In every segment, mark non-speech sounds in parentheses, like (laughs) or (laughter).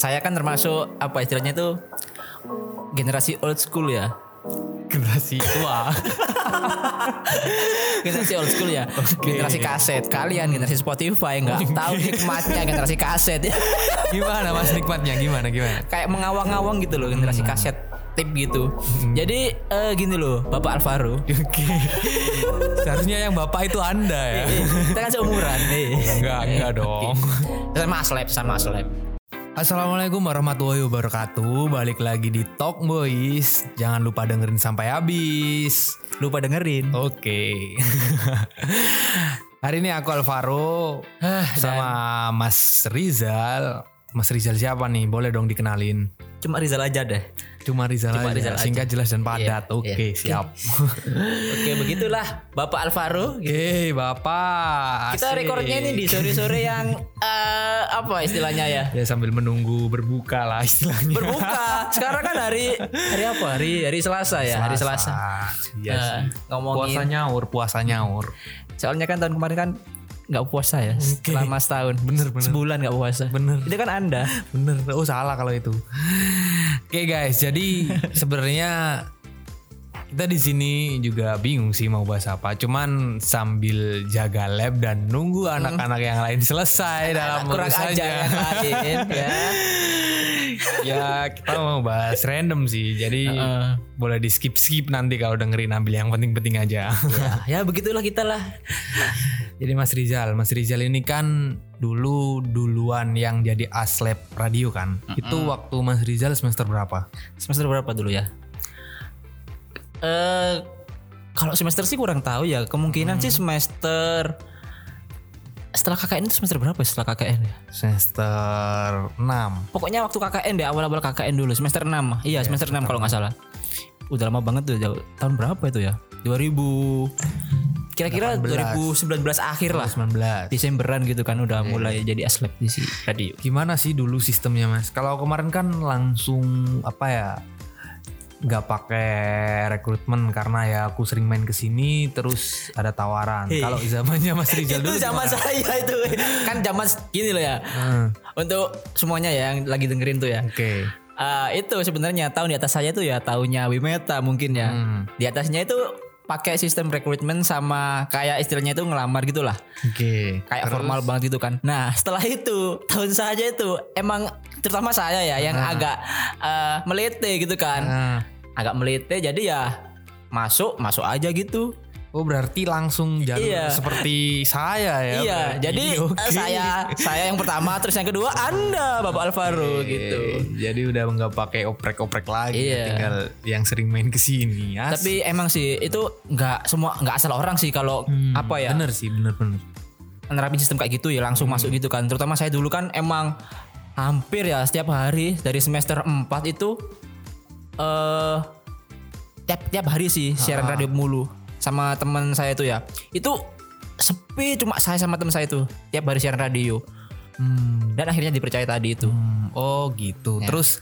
saya kan termasuk apa istilahnya itu generasi old school ya. Generasi tua. (laughs) generasi old school ya. Generasi kaset. Kalian generasi Spotify nggak tahu nikmatnya generasi kaset. (laughs) gimana mas nikmatnya? Gimana gimana? Kayak mengawang-awang gitu loh generasi kaset tip gitu. Jadi eh, gini loh, Bapak Alvaro. (laughs) Oke. Seharusnya yang bapak itu anda ya. Kita kan seumuran nih. Enggak enggak dong. Sama Aslep, sama Aslep. Assalamualaikum warahmatullahi wabarakatuh. Balik lagi di Talk Boys. Jangan lupa dengerin sampai habis. Lupa dengerin. Oke. (laughs) Hari ini aku Alvaro sama Mas Rizal. Mas Rizal siapa nih? Boleh dong dikenalin. Cuma Rizal aja deh. Cuma Rizal Cuma aja. Rizal aja. Singkat jelas dan padat. Iya, Oke, iya. siap. (laughs) Oke, begitulah Bapak Alvaro. Oke, Bapak. Kita asik. recordnya ini di sore-sore yang eh, apa istilahnya ya? Ya sambil menunggu berbuka lah istilahnya. Berbuka. Sekarang kan hari hari apa? Hari hari Selasa ya, hari Selasa. Iya Eh, sih. ngomongin Puasa nyaur, puasa nyaur. soalnya kan tahun kemarin kan nggak puasa ya selama setahun. Bener, bener. sebulan nggak puasa. Bener. itu kan anda. Bener, oh salah kalau itu. Oke guys, jadi sebenarnya kita di sini juga bingung sih mau bahas apa. Cuman sambil jaga lab dan nunggu anak-anak yang lain selesai dalam kurang ajar yang lain ya (laughs) ya kita mau bahas random sih. Jadi Heeh. boleh di skip skip nanti kalau dengerin ambil yang penting-penting aja. ya, ya begitulah kita lah jadi Mas Rizal, Mas Rizal ini kan dulu duluan yang jadi aslep radio kan. Itu waktu Mas Rizal semester berapa? semester berapa dulu ya eh kalau semester sih kurang tahu ya kemungkinan sih semester setelah KKN itu semester berapa ya setelah KKN ya? Semester 6. pokoknya waktu KKN deh awal-awal KKN dulu semester 6 iya semester 6 kalau nggak salah. Udah lama banget tuh jauh- tahun berapa itu ya? 2000 kira-kira 2019 akhir lah. 19. Desemberan gitu kan udah mulai jadi aslep di si radio. Gimana sih dulu sistemnya Mas? Kalau kemarin kan langsung apa ya? Nggak pakai rekrutmen karena ya aku sering main ke sini terus ada tawaran. Hei. Kalau zamannya Mas Rizal dulu itu zaman gimana? saya itu kan zaman gini loh ya Hmm, untuk semuanya ya yang lagi dengerin tuh ya Oke. Eh, itu sebenarnya tahun di atas saya tuh ya tahunnya Wimeta mungkin ya Hmm. di atasnya itu pakai sistem rekrutmen sama kayak istilahnya itu ngelamar gitulah Oke. kayak formal banget gitu kan. Nah setelah itu tahun saja itu emang terutama saya ya yang agak eh, melete gitu kan, Nah, agak melete jadi ya masuk masuk aja gitu. Oh berarti langsung jalur Iya. seperti saya ya. iya, berarti. jadi (laughs) Oke. saya saya yang pertama terus yang kedua Anda Bapak Alvaro Oke, gitu. Jadi udah nggak pakai oprek-oprek lagi, Iya. tinggal yang sering main ke sini. Tapi emang sih itu nggak semua nggak asal orang sih kalau Hmm, apa ya Bener sih, bener-bener. nerapin sistem kayak gitu ya langsung masuk gitu kan. Terutama saya dulu kan emang hampir ya setiap hari dari semester 4 itu eh tiap tiap hari sih siaran radio mulu sama teman saya itu ya. Itu sepi cuma saya sama teman saya itu tiap hari siaran radio. Hmm, Dan akhirnya dipercaya tadi itu. hmm, oh gitu. Terus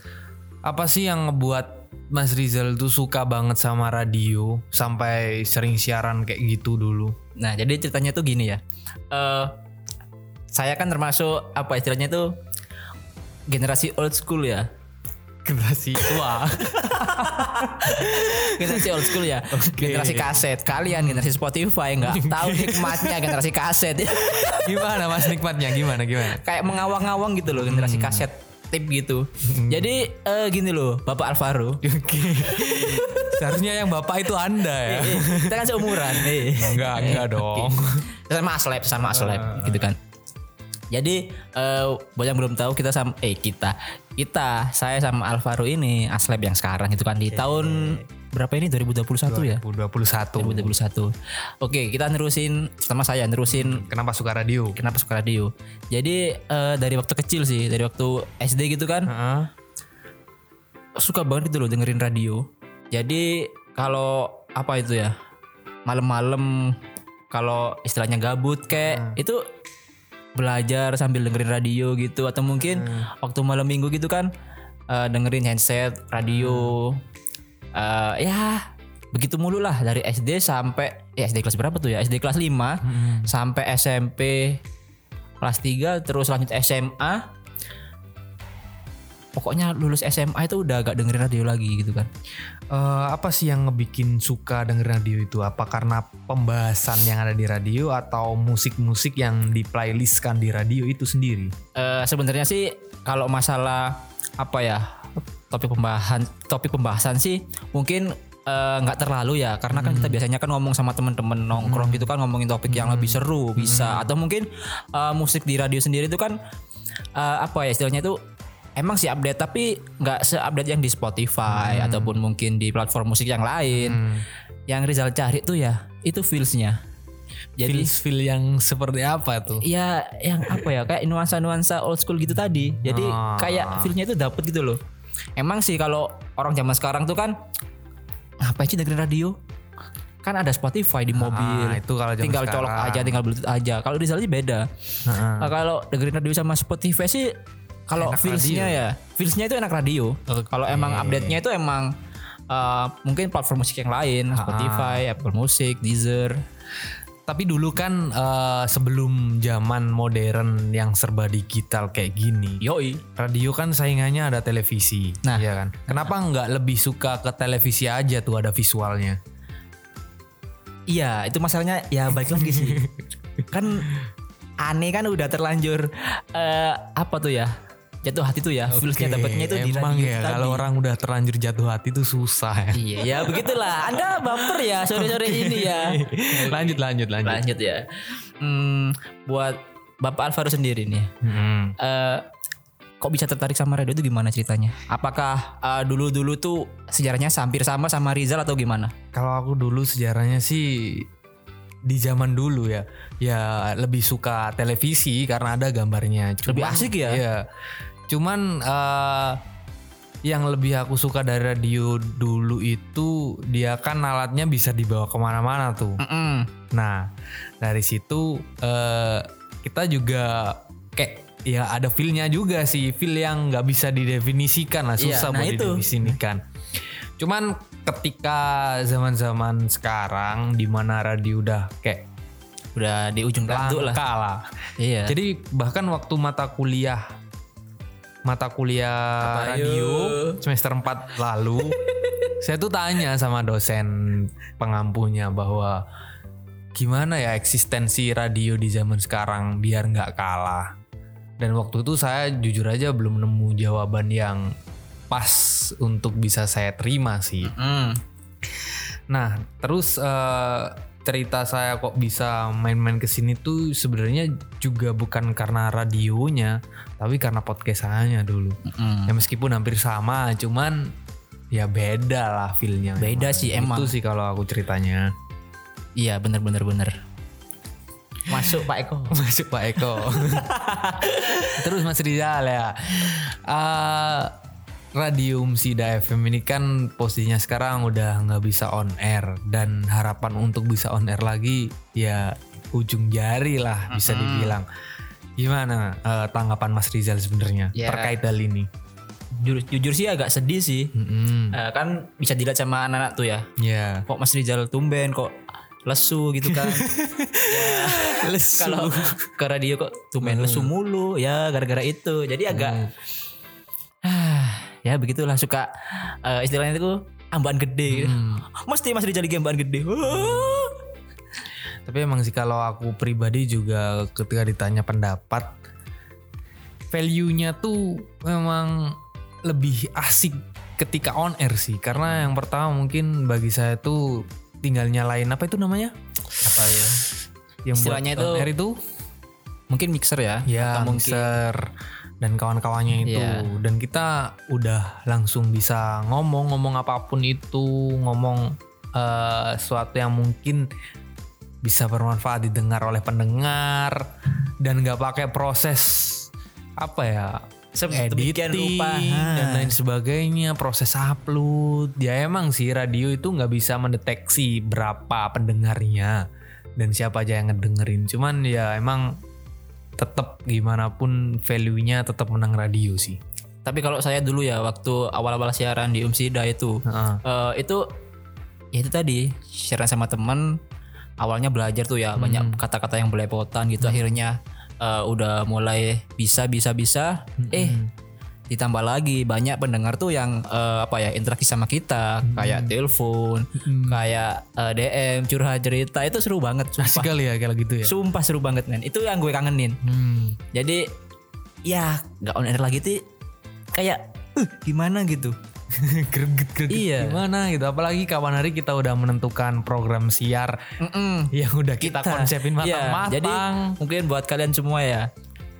apa sih yang ngebuat Mas Rizal tuh suka banget sama radio sampai sering siaran kayak gitu dulu? Nah, jadi ceritanya tuh gini ya. Eh saya kan termasuk apa istilahnya tuh generasi old school ya. Generasi tua. (laughs) (laughs) generasi old school ya. Generasi kaset. Kalian generasi Spotify nggak tahu nikmatnya generasi kaset. (laughs) Gimana Mas nikmatnya? Gimana gimana? kayak mengawang-awang gitu loh generasi kaset tip gitu. Jadi eh, gini loh Bapak Alvaro. Oke. Seharusnya yang bapak itu anda ya. Eh, kita kan seumuran eh. Enggak, enggak dong. sama Aslep sama Aslep gitu kan jadi eh, buat yang belum tahu kita sama eh kita kita saya sama Alvaro ini Aslep yang sekarang itu kan di tahun berapa ini 2021 ya 2021. 2021. Oke, kita nerusin pertama saya nerusin Kenapa suka radio? kenapa suka radio. Jadi eh, dari waktu kecil sih, dari waktu SD gitu kan, Heeh. suka banget gitu loh dengerin radio. Jadi kalau apa itu ya? Malam-malam kalau istilahnya gabut kayak itu belajar sambil dengerin radio gitu atau mungkin waktu malam minggu gitu kan eh, dengerin handset, radio. Eh, ya begitu mulu lah dari SD sampai ya SD kelas berapa tuh ya? SD kelas 5 sampai SMP kelas 3 terus lanjut SMA pokoknya lulus SMA itu udah gak dengerin radio lagi gitu kan. Eh, apa sih yang ngebikin suka denger radio itu? Apa karena pembahasan yang ada di radio atau musik-musik yang di playlistkan di radio itu sendiri? Eh sebenarnya sih kalau masalah apa ya topik pembahasan topik pembahasan sih mungkin eh, nggak terlalu ya karena kan kita biasanya kan ngomong sama temen-temen nongkrong gitu kan ngomongin topik yang lebih seru bisa atau mungkin eh, musik di radio sendiri itu kan eh, apa ya istilahnya itu emang sih update tapi nggak seupdate yang di Spotify ataupun mungkin di platform musik yang lain yang Rizal cari tuh ya itu feelsnya jadi Feel, feel yang seperti apa tuh? ya yang apa ya kayak nuansa-nuansa old school gitu tadi. Jadi Ah. kayak feelnya itu dapet gitu loh. Emang sih kalau orang zaman sekarang tuh kan ngapain sih dengerin radio? Kan ada Spotify di mobil. Ah, itu kalau zaman tinggal colok sekarang. aja, tinggal bluetooth aja. Kalau di sana sih beda. Nah, kalau dengerin radio sama Spotify sih kalau feelsnya ya, feelsnya itu enak radio. Oke. Kalau emang update-nya itu emang uh, mungkin platform musik yang lain, Ah. Spotify, Apple Music, Deezer. Tapi dulu kan eh, sebelum zaman modern yang serba digital kayak gini, Yoi. radio kan saingannya ada televisi, Nah. ya kan? Kenapa nggak lebih suka ke televisi aja tuh ada visualnya? Iya, itu masalahnya ya balik lagi sih. (laughs) kan aneh kan udah terlanjur eh apa tuh ya? Jatuh hati tuh ya. Feelsnya dapetnya itu di emang ya tadi. kalau orang udah terlanjur jatuh hati tuh susah ya. Iya, ya begitulah. Anda baper ya sore-sore ini ya. lanjut lanjut lanjut. Lanjut ya. Hmm, buat Bapak Alvaro sendiri nih. Hmm. eh kok bisa tertarik sama radio itu gimana ceritanya? Apakah eh, dulu-dulu tuh sejarahnya hampir sama sama Rizal atau gimana? Kalau aku dulu sejarahnya sih di zaman dulu ya, ya lebih suka televisi karena ada gambarnya. Lebih asik ya? Iya. Cuman eh, yang lebih aku suka dari radio dulu itu dia kan alatnya bisa dibawa ke mana-mana tuh. Mm-mm. Nah dari situ eh, kita juga kayak ya ada feelnya juga sih, feel yang nggak bisa didefinisikan lah, Iya, susah nah buat itu. didefinisikan. Cuman ketika zaman-zaman sekarang di mana radio udah kayak Udah di ujung tanduk lah. lah. Iya. Jadi bahkan waktu mata kuliah mata kuliah Apa, radio yuk? semester 4 lalu (laughs) saya tuh tanya sama dosen pengampunya bahwa gimana ya eksistensi radio di zaman sekarang biar nggak kalah. Dan waktu itu saya jujur aja belum nemu jawaban yang pas untuk bisa saya terima sih. Mm. Nah, terus eh, cerita saya kok bisa main-main ke sini tuh sebenarnya juga bukan karena radionya, tapi karena podcast saya dulu. Mm. Ya meskipun hampir sama, cuman ya beda lah feelnya. Beda sih emang. Itu sih kalau aku ceritanya. Iya bener bener bener. Masuk Pak Eko. (laughs) Masuk Pak Eko. (laughs) Terus Mas Rizal ya. Eh, Radium Sida FM ini kan posisinya sekarang udah nggak bisa on air dan harapan untuk bisa on air lagi ya ujung jari lah bisa dibilang. Gimana eh, tanggapan Mas Rizal sebenarnya Ya. terkait hal ini? Jujur, jujur sih agak sedih sih. Mm-mm. Eh, kan bisa dilihat sama anak-anak tuh ya. Ya. Kok Mas Rizal tumben kok lesu gitu kan. (laughs) ya, Lesu. Kalau ke radio kok tumben lesu mulu ya gara-gara itu. Jadi agak ah, ya begitulah suka eh, istilahnya itu ambaan gede. gitu. Mesti Mas Rizal lagi ambaan gede. Tapi emang sih kalau aku pribadi juga ketika ditanya pendapat value-nya tuh memang lebih asik ketika on air sih karena yang pertama mungkin bagi saya tuh tinggal nyalain apa itu namanya Apa ya? yang Istilahnya buat on itu- air itu Mungkin mixer ya. ya Atau mungkin mixer dan kawan-kawannya itu Iya. dan kita udah langsung bisa ngomong ngomong apa pun itu ngomong eh, sesuatu yang mungkin bisa bermanfaat didengar oleh pendengar dan nggak pakai proses apa ya editing rupa. dan lain sebagainya proses upload ya emang sih radio itu nggak bisa mendeteksi berapa pendengarnya dan siapa aja yang ngedengerin cuman ya emang tetap gimana pun value-nya tetap menang radio sih. Tapi kalau saya dulu ya waktu awal-awal siaran di Umsida itu Heeh. eh, itu ya itu tadi siaran sama temen awalnya belajar tuh ya banyak kata-kata yang belepotan gitu akhirnya eh, udah mulai bisa bisa bisa eh ditambah lagi banyak pendengar tuh yang eh, apa ya interaksi sama kita. Kayak telepon kayak eh, DM curhat cerita. Itu seru banget Asik sumpah. kali ya kalau gitu ya. sumpah seru banget men. Itu yang gue kangenin. Hmm. jadi ya nggak on air lagi tuh kayak uh, gimana? gitu. (laughs) Greget greget. Iya. gimana gitu? Apalagi kapan hari kita udah menentukan program siar Mm-mm. yang udah kita, konsepin Iya, matang-matang. jadi mungkin buat kalian semua ya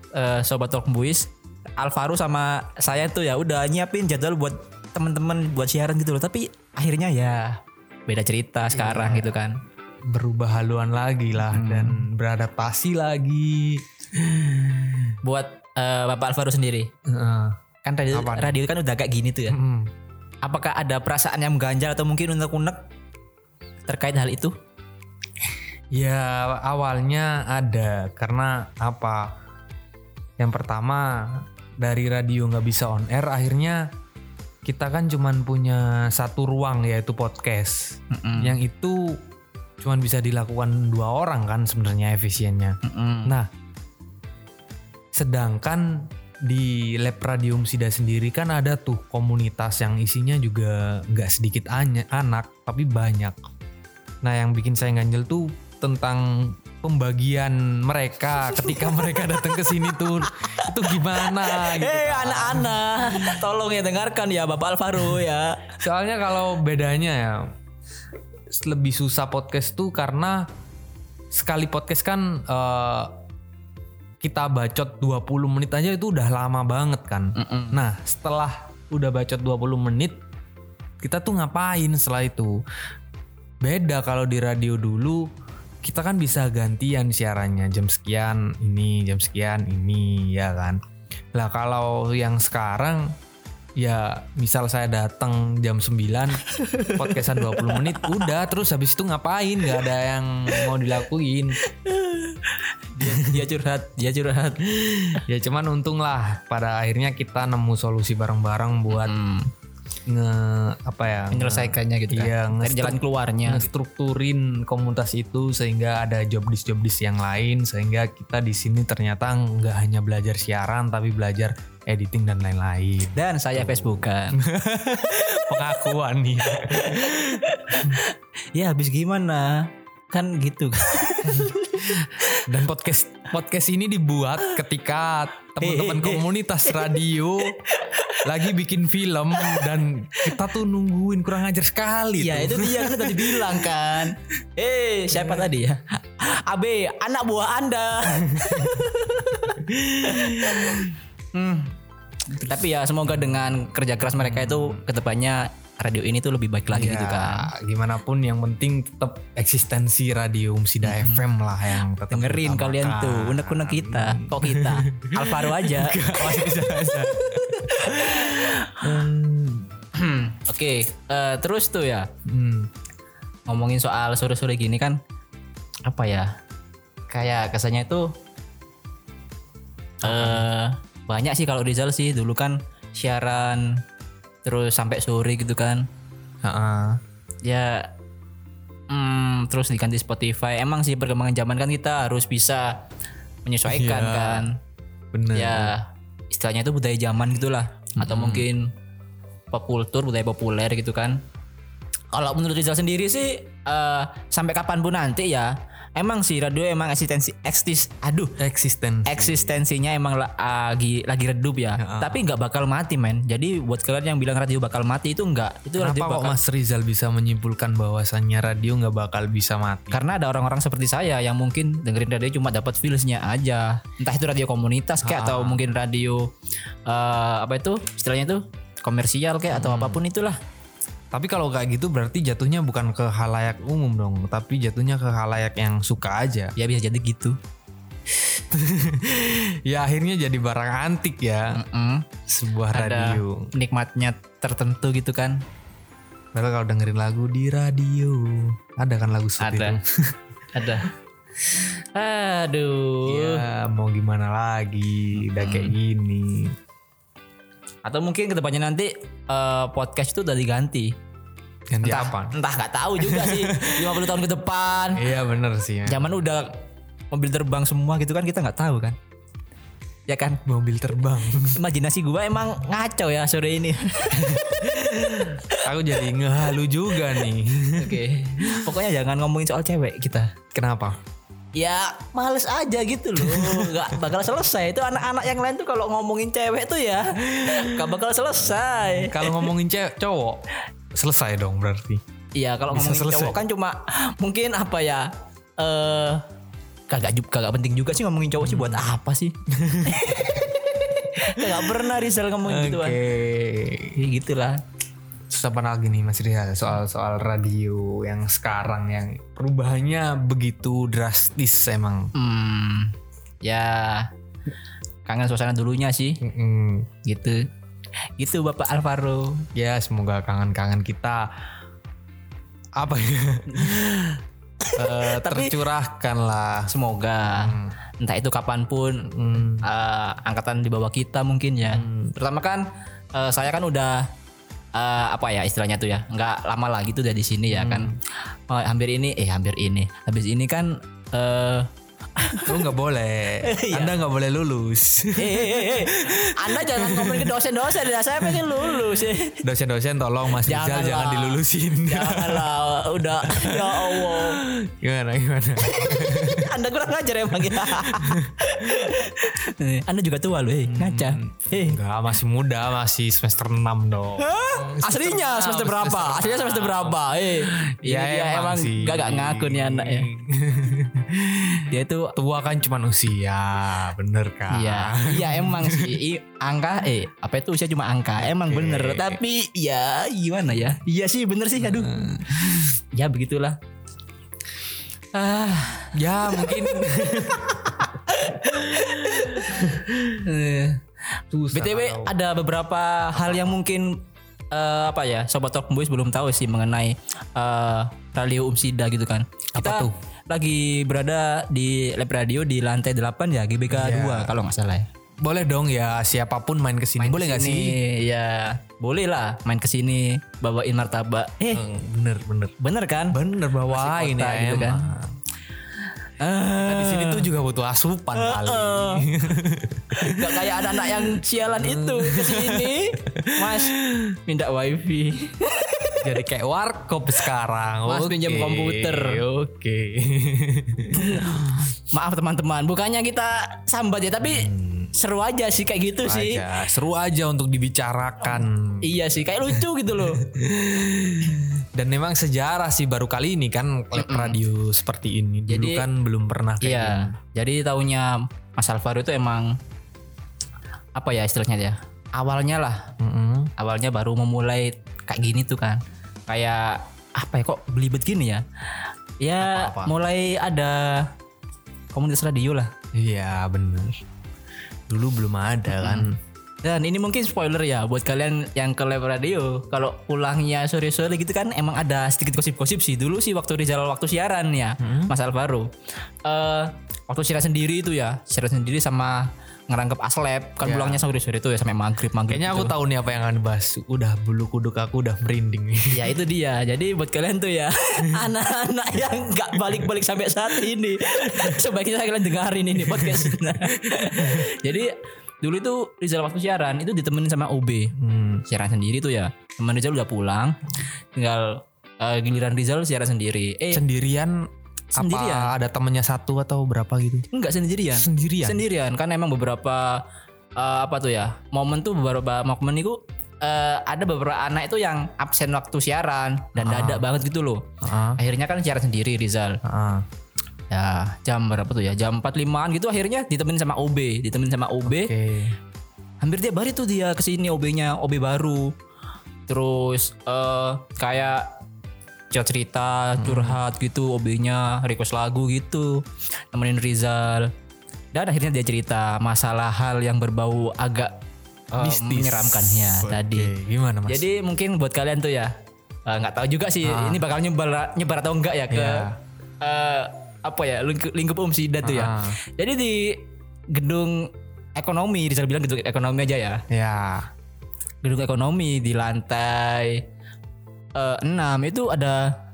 eh, sobat Talk Buis Alvaro sama saya tuh ya udah nyiapin jadwal buat temen-temen buat siaran gitu loh. Tapi akhirnya ya beda cerita sekarang gitu kan. Berubah haluan lagi lah Hmm. dan beradaptasi lagi. (sighs) Buat eh, Bapak Alvaro sendiri. Heeh. kan radio, radio kan udah kayak gini tuh ya. Mm. apakah ada perasaan yang mengganjal atau mungkin unek-unek terkait hal itu? Ya awalnya ada. Karena apa? Yang pertama dari radio nggak bisa on air, akhirnya kita kan cuman punya satu ruang yaitu podcast. Mm-mm. Yang itu cuman bisa dilakukan dua orang kan sebenarnya efisiennya. Mm-mm. Nah, sedangkan di lab radium sida sendiri kan ada tuh komunitas yang isinya juga nggak sedikit anak tapi banyak. Nah, yang bikin saya ganjel tuh tentang pembagian mereka ketika (laughs) mereka datang ke sini tuh itu gimana gitu. Eh anak-anak, tolong ya dengarkan ya Bapak Alvaro ya. Soalnya kalau bedanya ya lebih susah podcast tuh karena sekali podcast kan eh, kita bacot 20 menit aja itu udah lama banget kan. Nah, setelah udah bacot 20 menit kita tuh ngapain setelah itu? Beda kalau di radio dulu kita kan bisa gantian siarannya jam sekian ini, jam sekian ini ya kan. Lah kalau yang sekarang ya misal saya datang jam 9 (laughs) podcastan 20 menit udah terus habis itu ngapain nggak ada yang mau dilakuin Dia, dia curhat, dia curhat. ya cuman untung lah pada akhirnya kita nemu solusi bareng-bareng buat Hmm, nge apa ya menyelesaikannya gitu kan. Iya, nge- jalan keluarnya. ngestrukturin komunitas itu sehingga ada job disk job disk yang lain sehingga kita di sini ternyata nggak hanya belajar siaran tapi belajar editing dan lain-lain Dan saya Facebookan. (laughs) pengakuan nih (laughs) ya habis gimana? Kan gitu. (laughs) dan podcast podcast ini dibuat ketika teman-teman Eh, eh, eh. komunitas radio lagi bikin film dan kita tuh nungguin kurang ajar sekali ya tuh. itu dia kan tadi bilang kan. Eh siapa tadi ya? Abe, anak buah Anda. Hmm. Tapi ya semoga dengan kerja keras mereka itu ke depannya radio ini tuh lebih baik lagi gitu kan. Ya, gimana pun yang penting tetap eksistensi radio Umsida FM lah yang tetap Dengerin kalian tuh unek-unek kita. Kok kita? Alvaro aja. Masih bisa, bisa. Oke, eh, terus tuh ya Hmm. ngomongin soal sore-sore gini kan apa ya? Kayak kesannya itu eh banyak sih kalau Rizal sih dulu kan siaran terus sampai sore gitu kan. Ha-ha. Ya hmm, terus diganti Spotify. Emang sih perkembangan zaman kan kita harus bisa menyesuaikan Iya. kan. Bener. Ya istilahnya itu budaya zaman gitulah atau mungkin pop culture budaya populer gitu kan. Kalau menurut Rizal sendiri sih eh, sampai kapan pun nanti ya emang sih radio emang eksistensi eksis aduh Eksisten. eksistensinya emang la- lagi lagi redup ya. Tapi nggak bakal mati men. Jadi buat kalian yang bilang radio bakal mati itu enggak. Itu radio Kenapa kok bakal Mas Rizal bisa menyimpulkan bahwasannya radio nggak bakal bisa mati? karena ada orang-orang seperti saya yang mungkin dengerin radio cuma dapat feelsnya aja. Entah itu radio komunitas kayak atau mungkin radio eh, apa itu istilahnya itu komersial kayak atau apa pun itulah. Tapi kalau kayak gitu berarti jatuhnya bukan ke halayak umum dong, tapi jatuhnya ke halayak yang suka aja. Ya bisa jadi gitu. (laughs) ya akhirnya jadi barang antik ya Mm, sebuah ada radio. penikmatnya tertentu gitu kan. Padahal kalau dengerin lagu di radio, ada kan lagu seperti Ada. itu. (laughs) ada. Aduh. Ya mau gimana lagi, udah kayak gini. Atau mungkin ke depannya nanti eh, podcast itu udah diganti. Ganti entah, apa? Entah nggak tahu juga sih. (laughs) 50 tahun ke depan. Iya bener sih. Ya. Zaman udah mobil terbang semua gitu kan kita nggak tahu kan. ya kan Mobil terbang. (laughs) imajinasi gua emang ngaco ya sore ini (laughs) Aku jadi ngehalu juga nih. oke pokoknya jangan ngomongin soal cewek kita Kenapa? Ya males aja gitu loh. (laughs) Nggak bakal selesai. Itu anak-anak yang lain tuh kalau ngomongin cewek tuh ya nggak bakal selesai. Kalau ngomongin cewek cowok selesai dong berarti. iya kalau ngomongin selesai. cowok kan cuma mungkin apa ya eh kagak juga kagak penting juga sih ngomongin cowok sih buat apa sih? (laughs) Kagak pernah Rizal ngomongin gitu Oke. ya gitulah Terus apa lagi nih Mas Rizal soal soal radio yang sekarang yang perubahannya begitu drastis emang. hmm ya kangen suasana dulunya sih. Mm-mm. gitu. Gitu Bapak Alvaro. Ya semoga kangen-kangen kita apa ya? (laughs) Eh, Tapi- tercurahkan lah. semoga entah itu kapan pun Hmm. eh, angkatan di bawah kita mungkin ya. Pertama kan eh, saya kan udah eh, apa ya istilahnya tuh ya nggak lama lagi tuh udah di sini ya kan. Oh, hampir ini eh hampir ini. Habis ini kan eh Lu nggak boleh. Anda nggak boleh lulus. eh, eh, eh, eh, Anda jangan ngomongin ke dosen-dosen ya saya pengen lulus. Dosen-dosen tolong Mas Rizal Janganlah. jangan dilulusin. Janganlah udah ya Allah gimana gimana? Anda kurang ajar emang ya Anda juga tua loh eh ngaca eh Enggak, masih muda, masih semester 6 dong. Aslinya semester berapa? Aslinya semester berapa? Eh, Ya, ya, dia emang emang sih. gak gak ngaku nih anak ya. (laughs) Dia tuh Tua kan cuma usia, bener kan? Iya, iya emang sih. I- angka eh apa itu? Usia cuma angka. Emang bener. Tapi ya gimana ya? Iya sih bener sih. Aduh. Ya begitulah. Ah. Ya mungkin. Eh. Susah btw ada beberapa hal yang mungkin eh, apa ya? Sobat talk boys belum tahu sih mengenai eh, radio Umsida gitu kan. Kita tuh? Lagi berada di lab radio di lantai 8 ya GBK 2 kalau nggak salah ya boleh dong ya siapa pun main ke sini boleh nggak sih? Ya boleh lah main ke sini bawain martabak eh Hmm, Bener bener. bener kan Bener bawain kota ya gitu kan. emang. Kita di sini tuh juga butuh asupan kali. Gak kayak anak-anak yang sialan itu ke sini (laughs) Mas minta wifi Jadi kayak warkop sekarang. Mas Oke, pinjam komputer. Oke. (laughs) Maaf teman-teman bukannya kita sambat ya tapi seru aja sih kayak gitu sih Aja, seru aja untuk dibicarakan. Iya sih kayak lucu gitu loh (laughs) Dan memang sejarah sih baru kali ini kan lab radio seperti ini. Dulu Jadi- kan belum pernah kayak Iya jadi tahunya Mas Alvaro itu emang Apa ya istilahnya ya Awalnya lah Mm-mm. awalnya baru memulai kayak gini tuh kan kayak apa ya kok belibet gini ya ya Apa-apa? mulai ada komunitas radio lah Iya bener. Dulu belum ada kan. dan ini mungkin spoiler ya buat kalian yang ke live radio kalau pulangnya sore-sore gitu kan emang ada sedikit gosip-gosip sih dulu sih waktu Rizal waktu siaran ya Mas Alvaro Eh waktu siaran sendiri itu ya siaran sendiri sama ngerangkep aslep kan Ya. pulangnya sore-sore itu ya sampai maghrib maghrib Kayaknya aku gitu. tahu nih apa yang akan dibahas. Udah bulu kuduk aku udah merinding nih. Ya itu dia. Jadi buat kalian tuh ya (laughs) anak-anak yang nggak balik-balik sampai saat ini, (laughs) sebaiknya kalian dengerin ini podcast. (laughs) Jadi dulu itu Rizal waktu siaran itu ditemenin sama OB. Hmm. Siaran sendiri tuh ya. Teman Rizal udah pulang, tinggal eh, giliran Rizal siaran sendiri. Eh Sendirian, Sendirian. apa ada temennya satu atau berapa gitu? enggak sendirian. Sendirian. Sendirian kan emang beberapa eh, apa tuh ya momen tuh beberapa momen itu eh, ada beberapa anak itu yang absen waktu siaran dan dadak banget gitu loh. Ah, Akhirnya kan siaran sendiri Rizal. ah. Ya jam berapa tuh ya Jam 45an gitu akhirnya ditemenin sama OB Ditemenin sama OB Oke. Hampir tiap hari tuh dia ke sini OB-nya OB baru Terus eh kayak cerita cerita curhat gitu OB-nya request lagu gitu Temenin Rizal Dan akhirnya dia cerita masalah hal yang berbau agak Mistis. menyeramkannya tadi Oke, Gimana mas? Jadi mungkin buat kalian tuh ya eh, nggak tahu juga sih ini bakal nyebar nyebar atau enggak ya ke Iya. eh, apa ya lingkup, lingkup Umsida tuh ya. Ah. Jadi di gedung ekonomi, Rizal bilang gedung ekonomi aja ya. ya. Gedung ekonomi di lantai 6 itu ada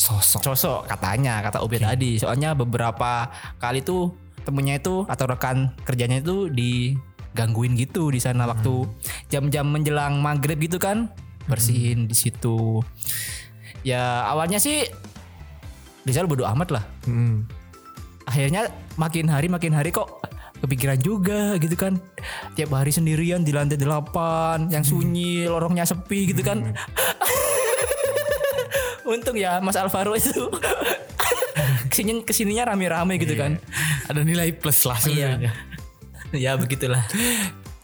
Sosok. sosok katanya kata Obi tadi. Soalnya beberapa kali tuh temennya itu atau rekan kerjanya itu digangguin gitu di sana waktu jam-jam menjelang maghrib gitu kan bersihin di situ. Ya awalnya sih Rizal bodo amat lah. Hmm. Akhirnya makin hari makin hari kok kepikiran juga gitu kan. Tiap hari sendirian di lantai delapan yang sunyi, lorongnya sepi gitu kan. (laughs) Untung ya Mas Alvaro itu (laughs) ke sini ke sininya rame-rame gitu kan. Ada nilai plus lah sebenarnya. (laughs) Ya begitulah.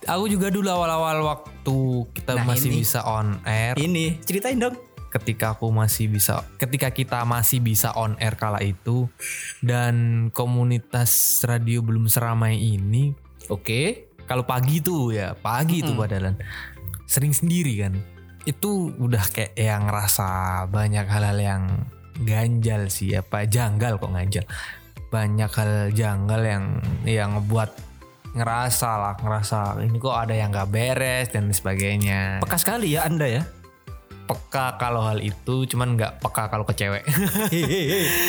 Aku juga dulu awal-awal waktu kita Nah, masih ini. bisa on air. Ini ceritain dong. ketika aku masih bisa ketika kita masih bisa on air kala itu dan komunitas radio belum seramai ini Oke. kalau pagi tuh ya pagi tuh padahal sering sendiri kan itu udah kayak yang ngerasa banyak hal-hal yang ganjal sih apa janggal kok ganjal. Banyak hal janggal yang yang ngebuat ngerasa lah ngerasa ini kok ada yang gak beres dan sebagainya. Peka sekali ya Anda ya. peka kalau hal itu cuman nggak peka kalau ke cewek.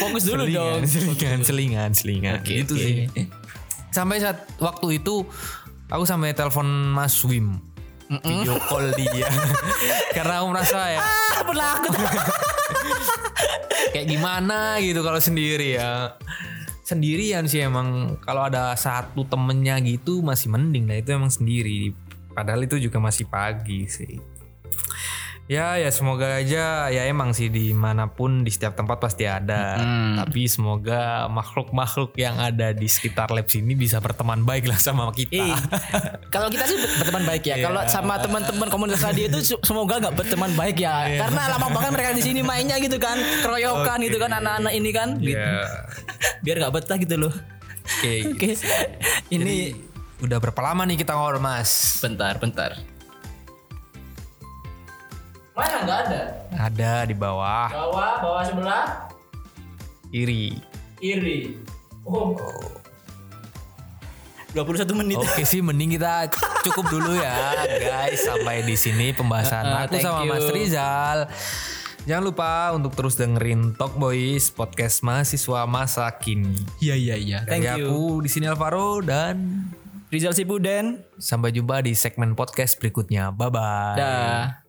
Fokus dulu dong. selingan selingan selingan. Oke, itu oke. sih. Sampai saat waktu itu aku sampai telepon Mas Wim video call dia. (laughs) Karena aku merasa ya Ah, penakut. kayak gimana gitu kalau sendiri ya. Sendirian sih emang. Kalau ada satu temennya gitu masih mending. Nah itu emang sendiri. Padahal itu juga masih pagi sih ya ya semoga aja ya emang sih di mana pun di setiap tempat pasti ada tapi semoga makhluk-makhluk yang ada di sekitar lab sini bisa berteman baik lah sama kita Ih, kalau kita sih berteman baik ya. Kalau sama teman-teman komunitas radio itu se- semoga nggak berteman baik ya. Karena lama banget mereka di sini mainnya gitu kan, keroyokan gitu kan anak-anak ini kan. Gitu. ya Biar nggak betah gitu loh. oke Oke. Ini udah berapa lama nih kita ngobrol mas bentar, bentar. Mana nggak ada? ada di bawah Bawah, bawah sebelah, kiri kiri. Oh. 21 menit. Oke sih mending kita cukup dulu ya guys sampai di sini pembahasan Uh, uh, aku thank sama you. Mas Rizal. Jangan lupa untuk terus dengerin Talk Boys podcast mahasiswa masa kini. Iya, iya, iya. Thank Dari you. aku di sini Alvaro dan Rizal Sipuden. sampai jumpa di segmen podcast berikutnya. Bye bye. Dah.